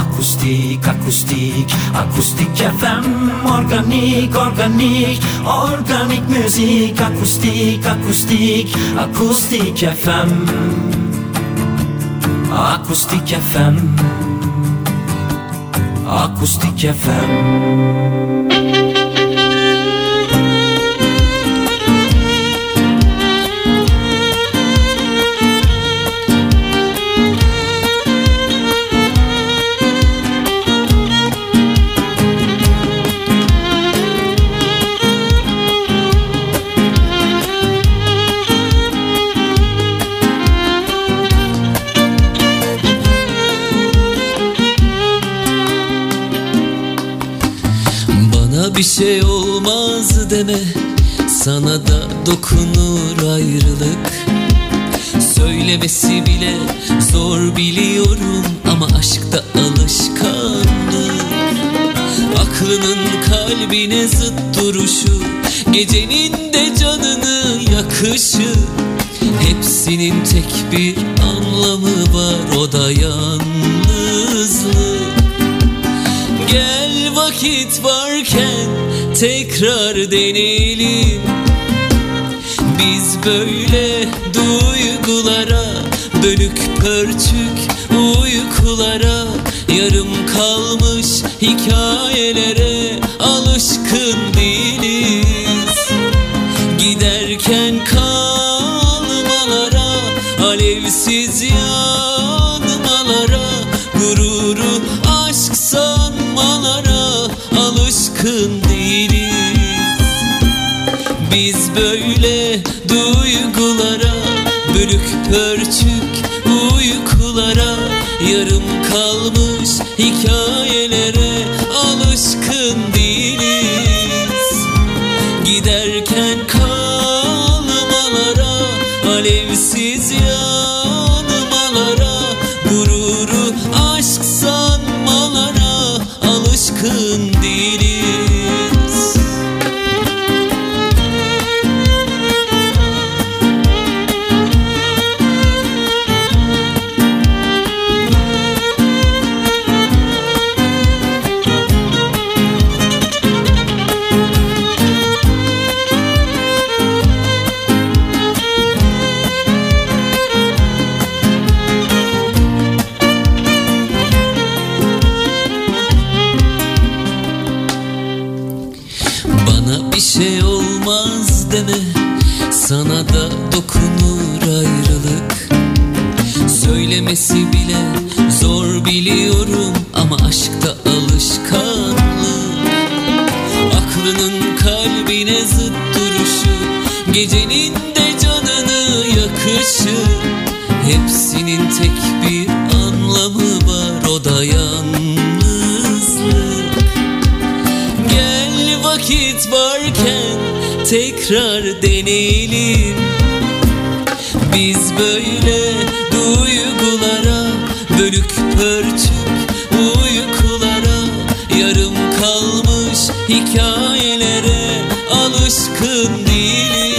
Ακουστικ, ακουστικ, ακουστικ FM Οργανικ, οργανικ, οργανικ music. Ακουστικ, ακουστικ, ακουστικ FM Ακουστικ FM Ακουστικ FM. Bir şey olmaz deme. Sana da dokunur ayrılık. Söylemesi bile zor biliyorum Ama aşkta alışkanlık. Aklının kalbine zıt duruşu Gecenin de canını yakışı. Hepsinin tek bir anlamı var O da yalnızlık vakit varken tekrar deneyelim. Biz böyle duygulara Bölük pörçük uykulara Yarım kalmış hikayelere kalmış hikayelere Alışkın değiliz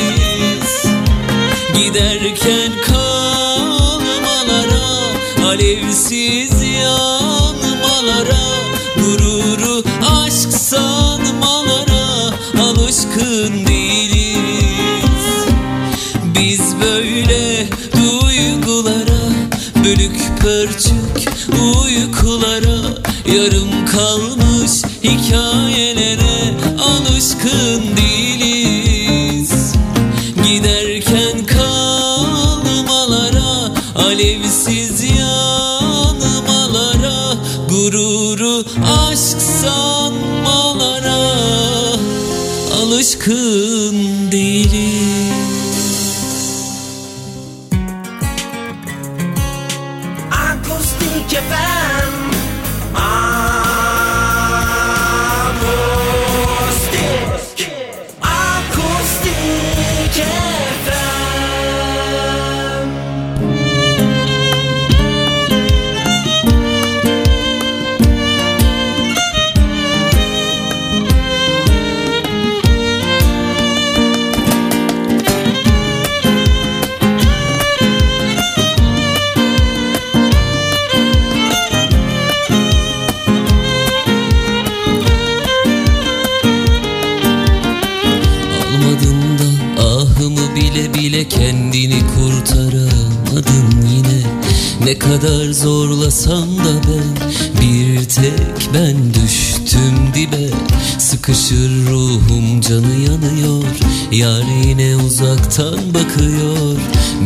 zorlasam da ben Bir tek ben düştüm dibe. Sıkışır ruhum canı yanıyor. Yar yine uzaktan bakıyor.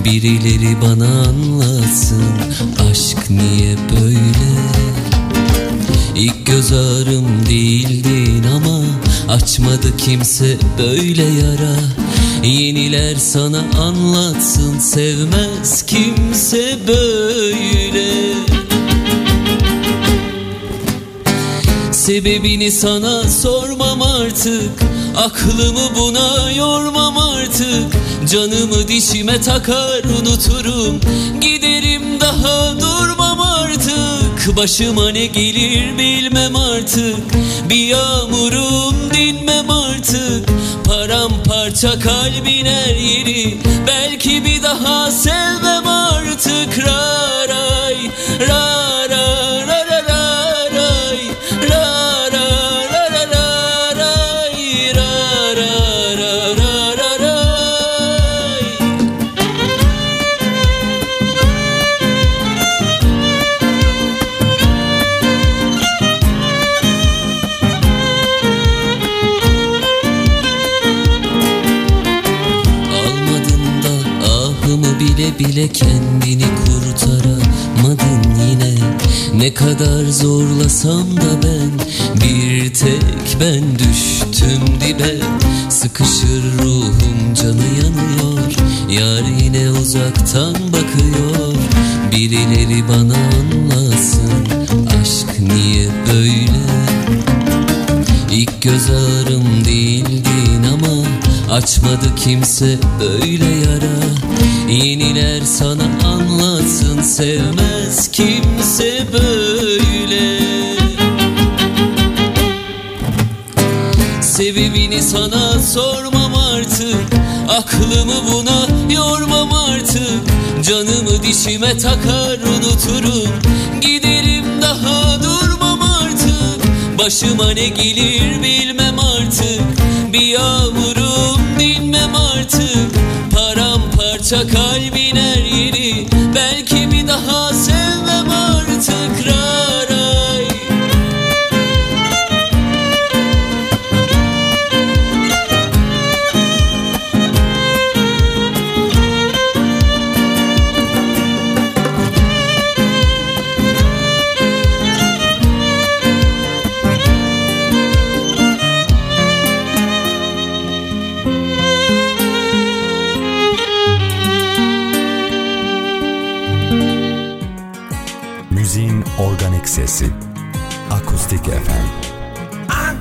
Birileri bana anlatsın Aşk niye böyle? İlk göz ağrım değildin ama Açmadı kimse böyle yara. Yeniler sana anlatsın Sevmez kimse böyle Sebebini sana sormam artık. Aklımı buna yormam artık. Canımı dişime takar unuturum. Giderim daha durmam artık. Başıma ne gelir bilmem artık. Bir yağmurum dinmem artık. Paramparça kalbin her yeri. Belki bir daha sevmem artık. Raray, raray, bile kendini kurtaramadın yine. Ne kadar zorlasam da ben bir tek ben düştüm dibe. Sıkışır ruhum canı yanıyor Yar yine uzaktan bakıyor. Birileri bana anlasın Aşk niye böyle? İlk göz ağrım Açmadı kimse böyle yara. Yeniler sana anlatsın Sevmez kimse böyle. Sebebini sana sormam artık Aklımı buna yormam artık. Canımı dişime takar unuturum. Giderim daha durmam artık. Başıma ne gelir bilmem artık. Bir yağmurum dinmem artık. Paramparça kalbin her yeri. Belki bir daha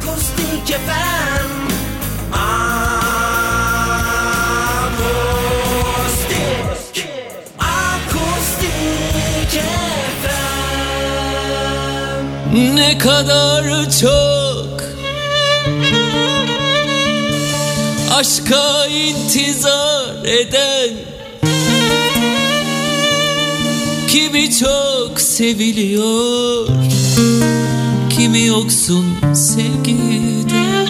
Akustik FM. Akustik. Akustik FM. Ne kadar çok Aşka intizar eden Kimi çok seviliyor Kimi yoksun sevgide?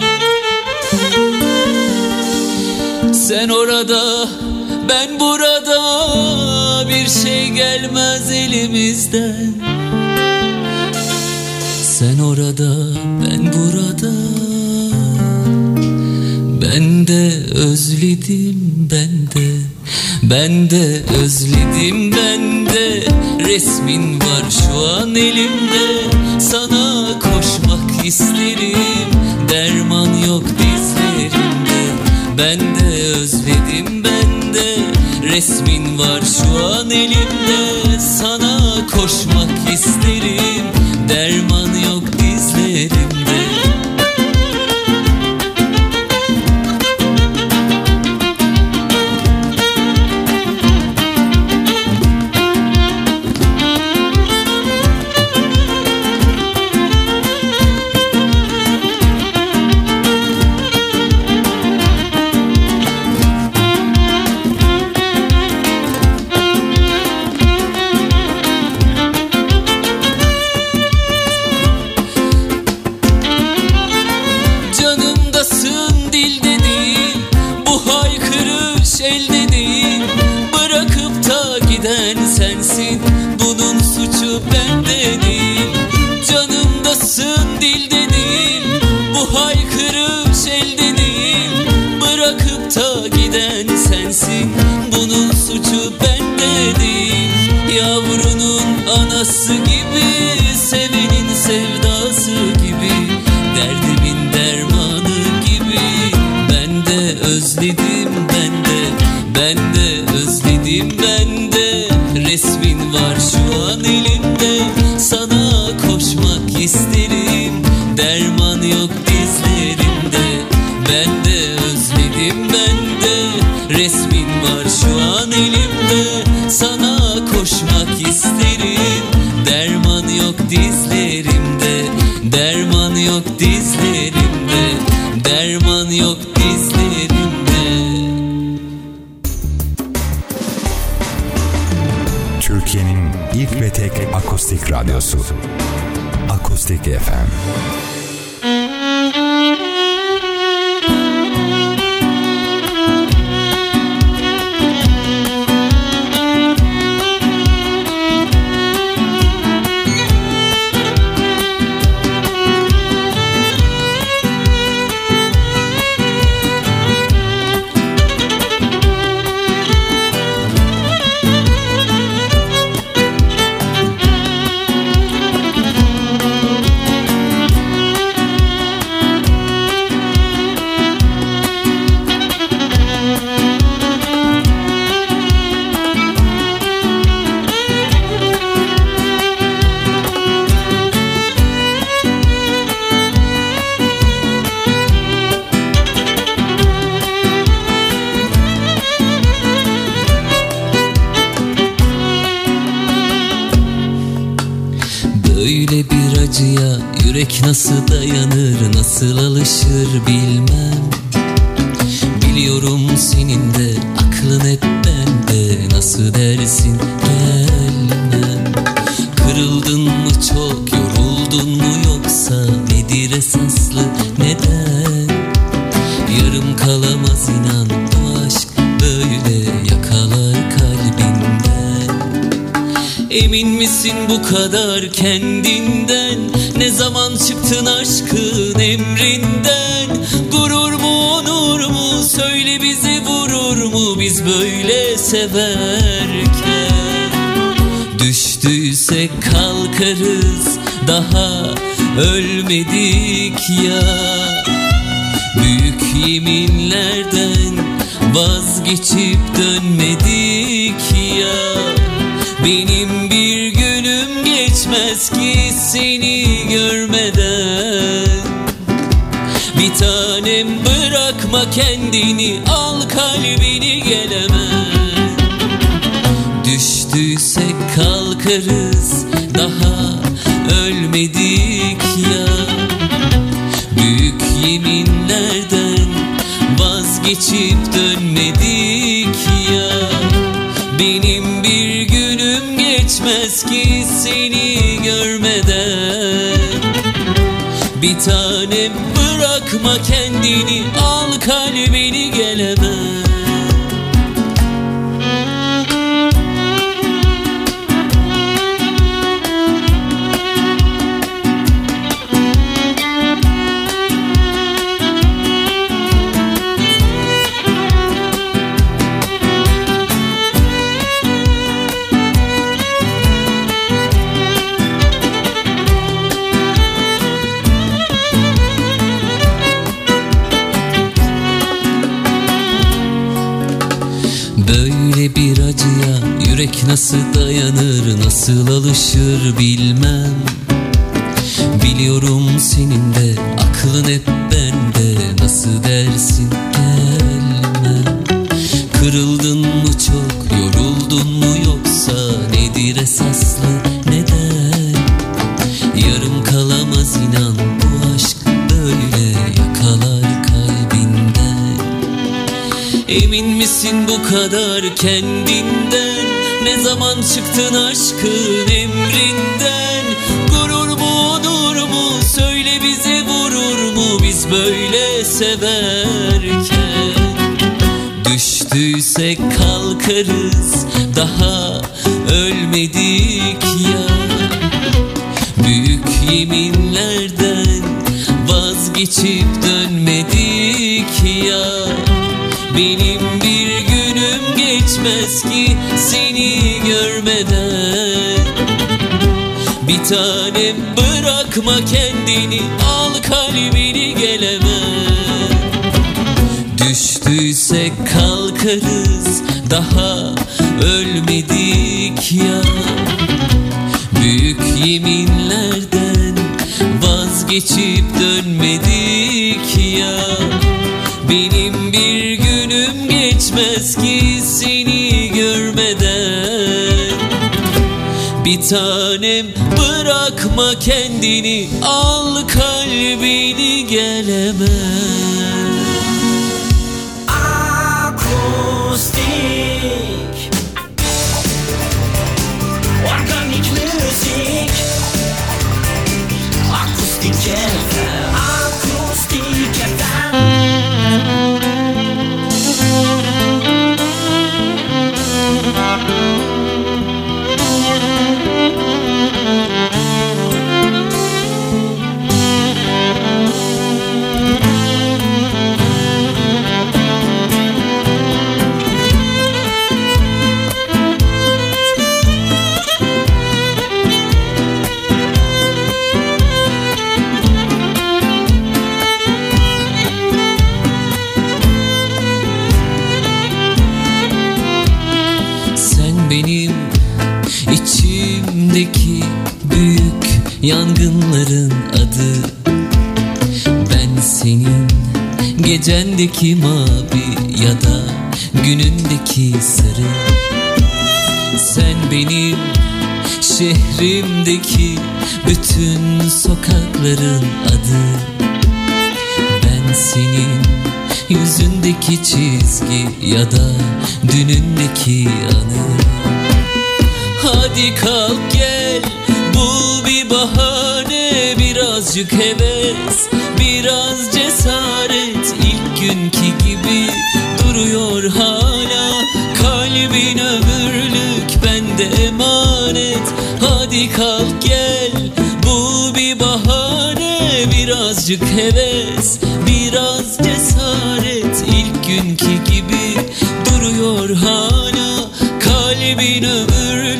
Sen orada ben burada Bir şey gelmez elimizden. Sen orada, ben burada Ben de özledim, ben de Ben de özledim, ben de. Resmin var şu an elimde Sana isterim Derman yok dizlerimde. Ben de özledim, ben de. Resmin var şu an elimde. Sana koşmak isterim özledim ben de Resmin var şu an elimde. Sana koşmak isterim Derman yok dizlerimde. Ben de özledim ben de Resmin radyosu. Akustik FM. Nasıl dayanır nasıl alışır bilmem. Biliyorum senin de aklın hep bende. Nasıl dersin gelmem. Kırıldın mı çok yoruldun mu yoksa nedir esaslı neden? Yarım kalamaz inan bu aşk böyle yakalar kalbinden. Emin misin bu kadar kendinden ölmedik ya. Büyük yeminlerden vazgeçip dönmedik ya. Benim bir günüm geçmez ki seni görmeden. Bir tanem bırakma kendini al kalbini gelemem. Düştüysek kalkarız daha ölmedik Bir tanem bırakma kendini al kalbini gelemem Böyle yürek nasıl dayanır nasıl alışır bilmem. Biliyorum senin de aklın hep bende nasıl dersin gelmem. Kırıldın mı çok yoruldun mu yoksa nedir esaslı neden? Yarım kalamaz inan bu aşk böyle yakalar kalbinden. Emin misin bu kadar kendinden zaman çıktın aşkın emrinden? Gurur mu onur mu söyle bize vurur mu Biz böyle severken? Düştüysek kalkarız daha ölmedik ya. Yeminlerden vazgeçip dönmedik ya. Benim bir günüm geçmez seni görmeden. Bir tanem bırakma kendini al kalbini gelemem. Düştüysek kalkarız daha ölmedik ya. Büyük yeminlerden vazgeçip dönmedik ya. Benim bir günüm geçmez ki seni tanem. Bırakma kendini al kalbini gelemem gecendeki mavi ya da günündeki sarı. Sen benim şehrimdeki bütün sokakların adı. Ben senin yüzündeki çizgi ya da dünündeki anı. Hadi kalk gel bul bir bahane. Birazcık heves biraz cesaret duruyor hala. Kalbin ömürlük bende emanet. Hadi kalk gel bul bir bahane. Birazcık heves biraz cesaret. İlk günkü gibi duruyor hala. Kalbin ömürlük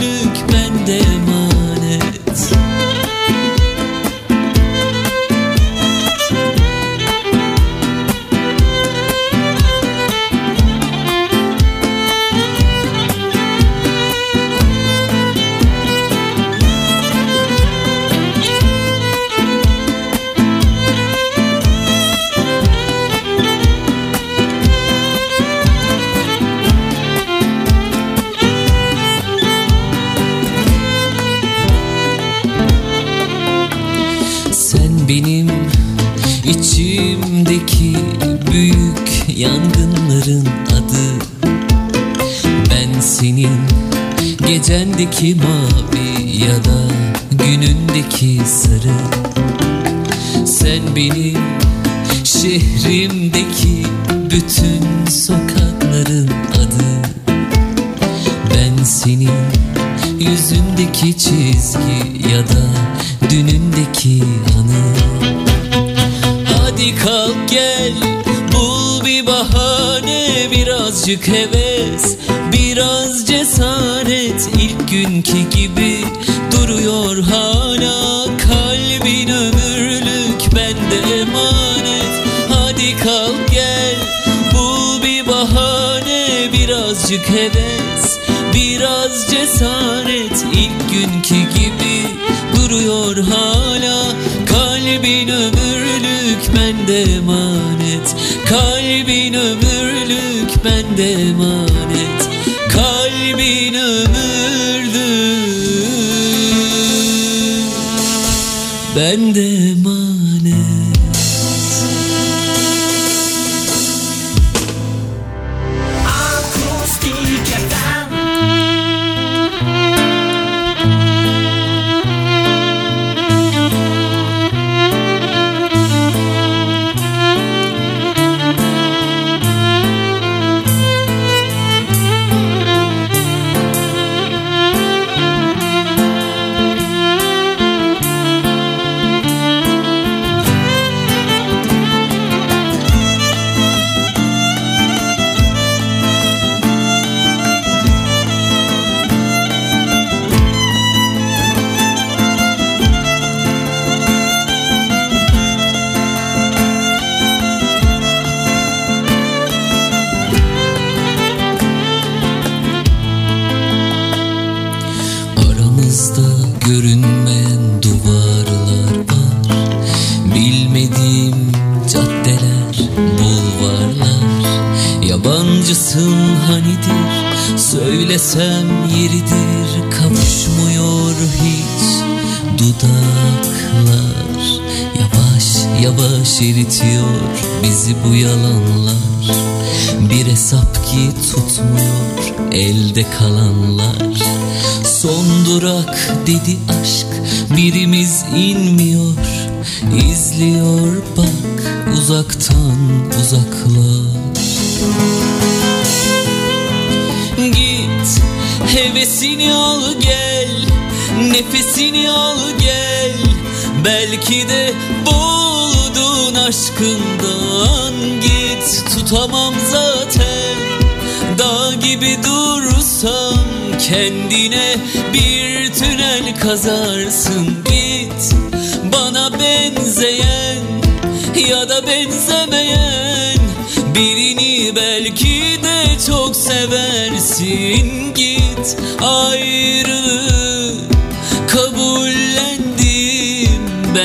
gecendeki mavi ya da günündeki sarı. Sen benim şehrimdeki bütün sokakların adı. Ben senin yüzündeki çizgi ya da dünündeki anı. Hadi kalk gel bul bir bahane. Birazcık heves biraz cesaret günkü gibi duruyor hala. Kalbin ömürlük bende emanet. Hadi kalk gel bul bir bahane. Birazcık heves biraz cesaret. İlk günkü gibi duruyor hala. Kalbin ömürlük bende emanet. Kalbin ömürlük bende emanet. Kalbin ömürlük bende emanet bizi bu yalanlar Bir hesap ki tutmuyor elde kalanlar. Son durak dedi aşk birimiz inmiyor. İzliyor bak uzaktan uzaklar Git hevesini al gel Nefesini al gel. Belki de buldun aşkından Git tutamam zaten. Dağ gibi dursam Kendine bir tünel kazarsın. Git bana benzeyen Ya da benzemeyen Birini belki de çok seversin. Git ayrılığı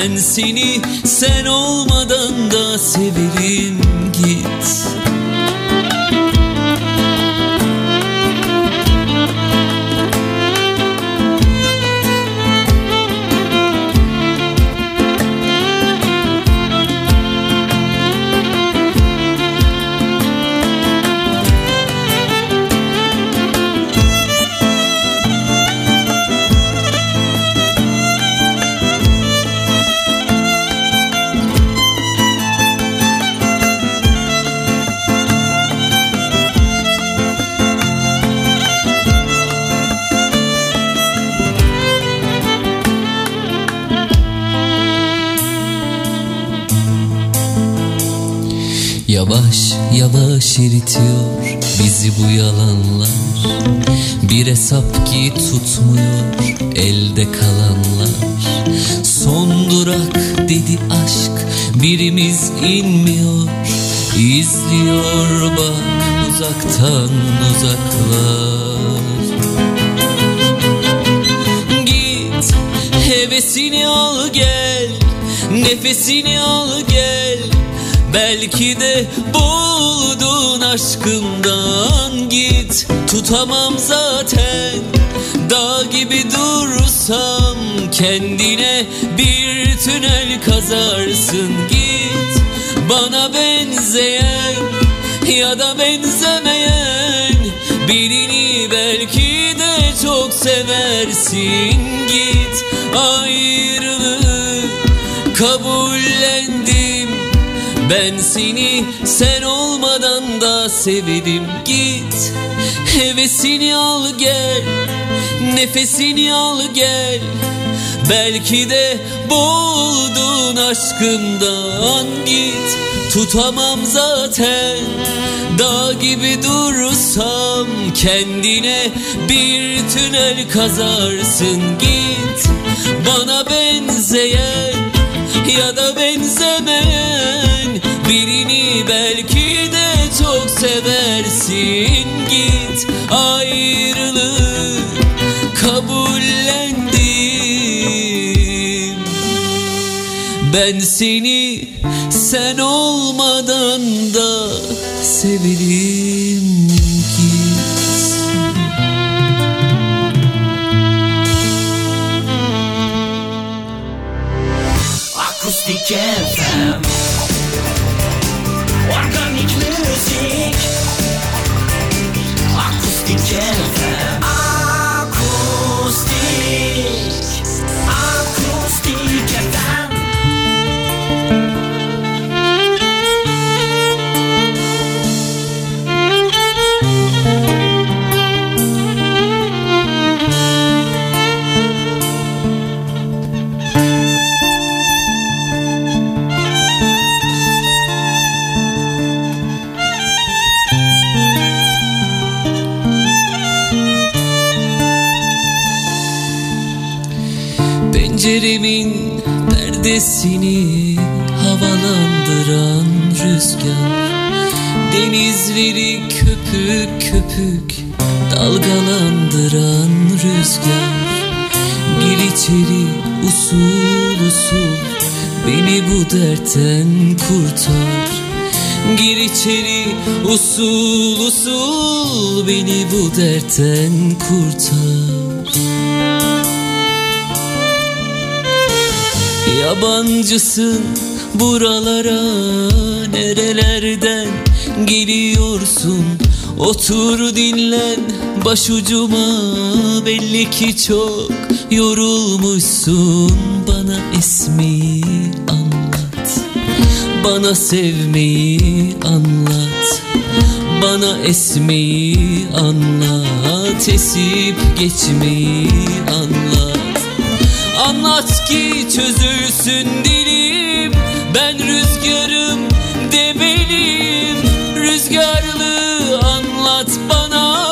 Ben seni sen olmadan da severim Yavaş yavaş eritiyor bizi bu yalanlar. Bir hesap ki tutmuyor elde kalanlar. Son durak dedi aşk birimiz inmiyor. İzliyor bak uzaktan uzaklar. Git hevesini al gel Nefesini al gel Belki de buldun aşkından Git. Tutamam zaten. Dağ gibi dursam Kendine bir tünel kazarsın. Git bana benzeyen Ya da benzemeyen Birini belki de çok seversin. Git ayrılığı kabullendim Ben seni sen olmadan da severim Git hevesini al gel Nefesini al gel. Belki de buldun aşkından. Git Tutamam zaten. Dağ gibi dursam Kendine bir tünel kazarsın. Git bana benzeyen Ya da benzemeyen Birini belki de çok seversin. Git ayrılığı kabullendim. Ben seni sen olmadan da severim Akustik FM perdesini havalandıran rüzgar. Denizleri köpük köpük dalgalandıran rüzgar. Gir içeri usul usul beni bu dertten kurtar. Gir içeri usul usul Beni bu dertten kurtar Yabancısın buralara nerelerden geliyorsun Otur dinlen başucuma belli ki çok yorulmuşsun. Bana esmeyi anlat Bana sevmeyi anlat Bana esmeyi anlat Esip geçmeyi anlat Anlat ki çözülsün dilim. Ben rüzgarım demeliyim Rüzgarlı anlat bana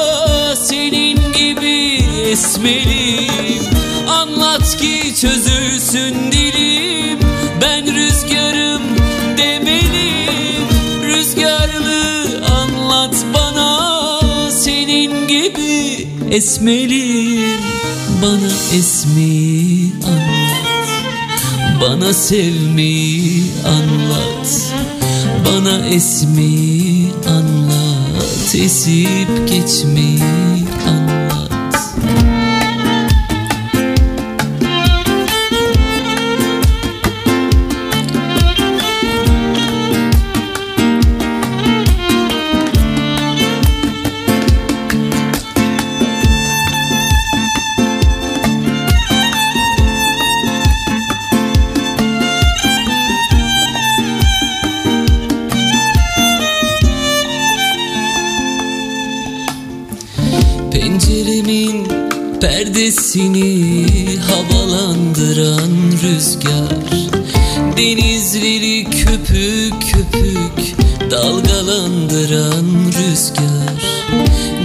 Senin gibi esmeliyim Anlat ki çözülsün dilim. Ben rüzgarım demeliyim Rüzgarlı anlat bana Senin gibi esmeliyim Bana esmeyi anlat. Bana sevmeyi anlat. Bana esmeyi anlat. Esip geçmeyi perdesini havalandıran rüzgar. Denizleri köpük köpük dalgalandıran rüzgar.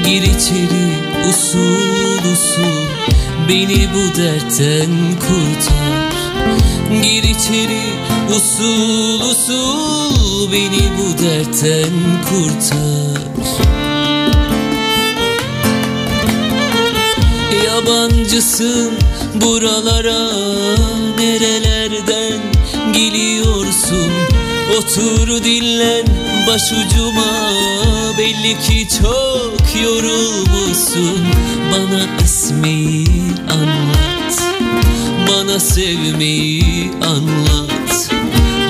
Gir içeri usul usul beni bu dertten kurtar. Gir içeri usul usul beni bu dertten kurtar Yabancısın. Buralara nerelerden geliyorsun? Otur dinlen başucuma. Belli ki çok yorulmuşsun. Bana esmeyi anlat. Bana sevmeyi anlat.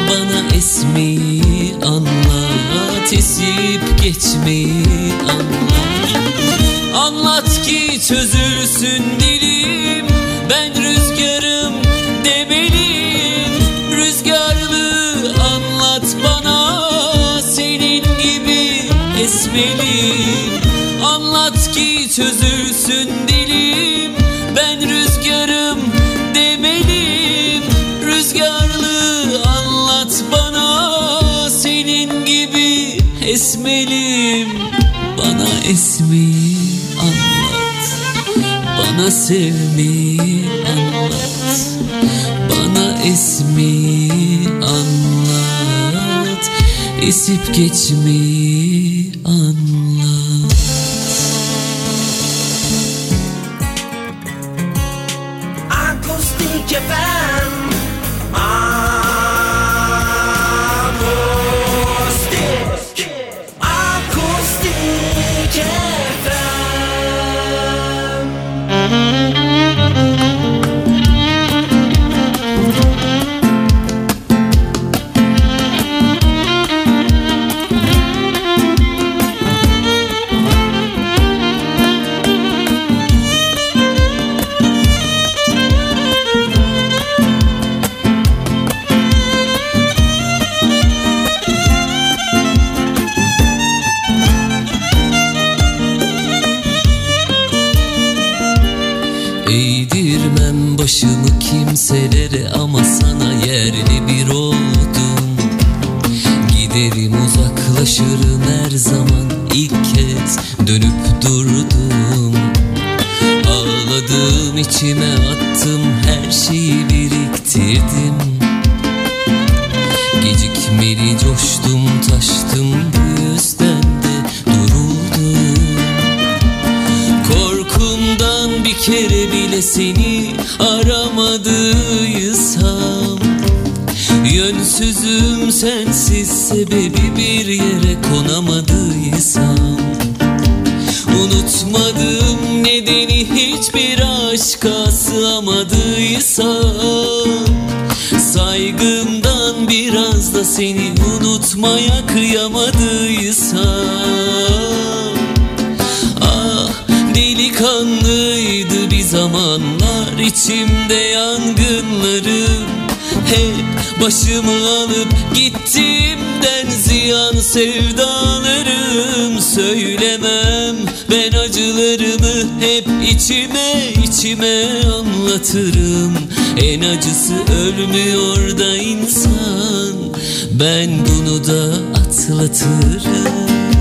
Bana esmeyi anlat. Esip geçmeyi anlat Anlat ki çözülsün dilim. Ben rüzgarım demeliyim Rüzgarlı anlat bana. Senin gibi esmeliyim Anlat ki çözülsün dilim. Ben rüzgarım demeliyim Rüzgarlı anlat bana. Senin gibi esmeliyim sevmeyi anlat. Bana esmeyi anlat. Esip geçmeyi yere konamadıysam Unutmadım nedeni hiçbir aşka sığamadıysam Saygımdan biraz da seni unutmaya kıyamadıysam Ah delikanlıydı bir zamanlar içimde yangınlarım Hep başımı alıp gittiğimden ziyan sevdalarım Söylemem. Ben acılarımı hep içime içime anlatırım. En acısı ölmüyor da insan. Ben bunu da atlatırım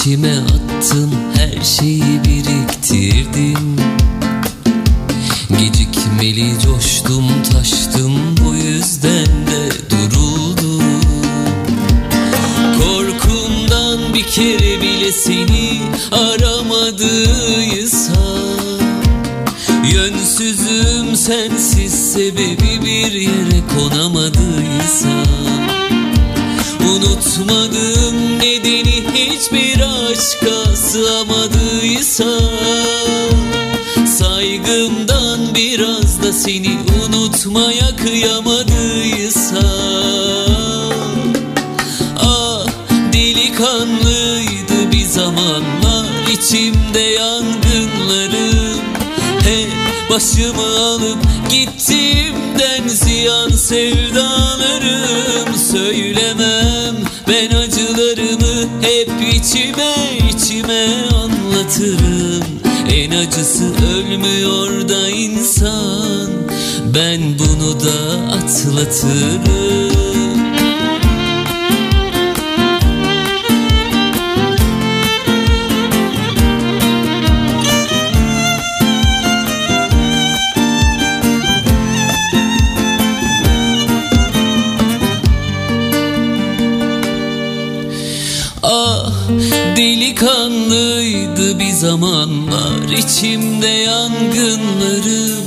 içime attım başımı alıp gittiğimden ziyan sevdalarım. Söylemem ben acılarımı hep içime içime anlatırım. En acısı ölmüyor da insan Ben bunu da atlatırım zamanlar içimde yangınlarım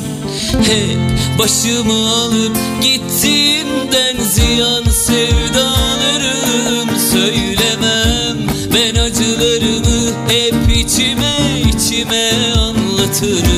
Hep başımı alıp gittiğimden ziyan sevdalarım. Söylemem ben acılarımı hep içime içime anlatırım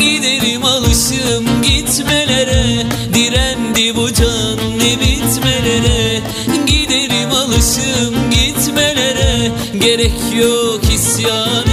Giderim alışım gitmelere Direndi bu can ne bitmelere. Giderim alışım gitmelere Gerek yok isyan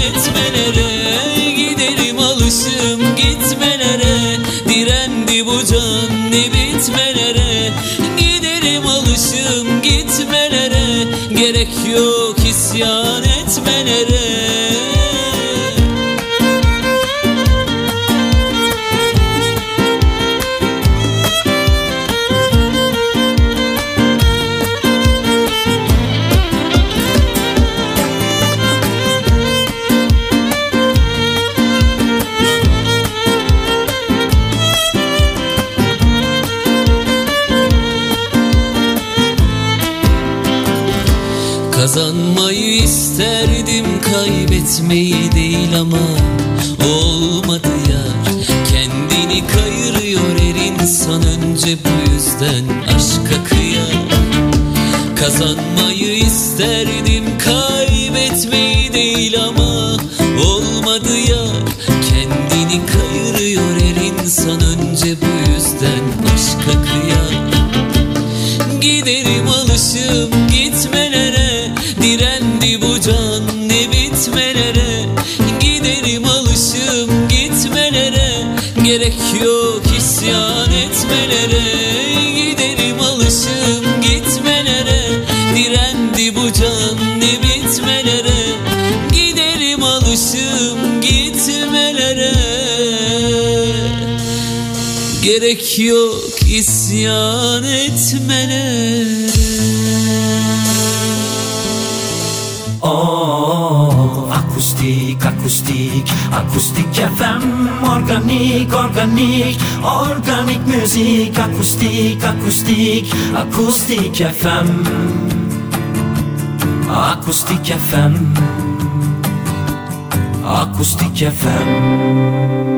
İşte bu yüzden aşka kıya Kazanmayı isterdim kazanmayı Yok isyan etmene Oh, akustik, akustik, akustik FM Organik, organik, organik müzik Akustik, akustik, akustik FM Akustik FM Akustik FM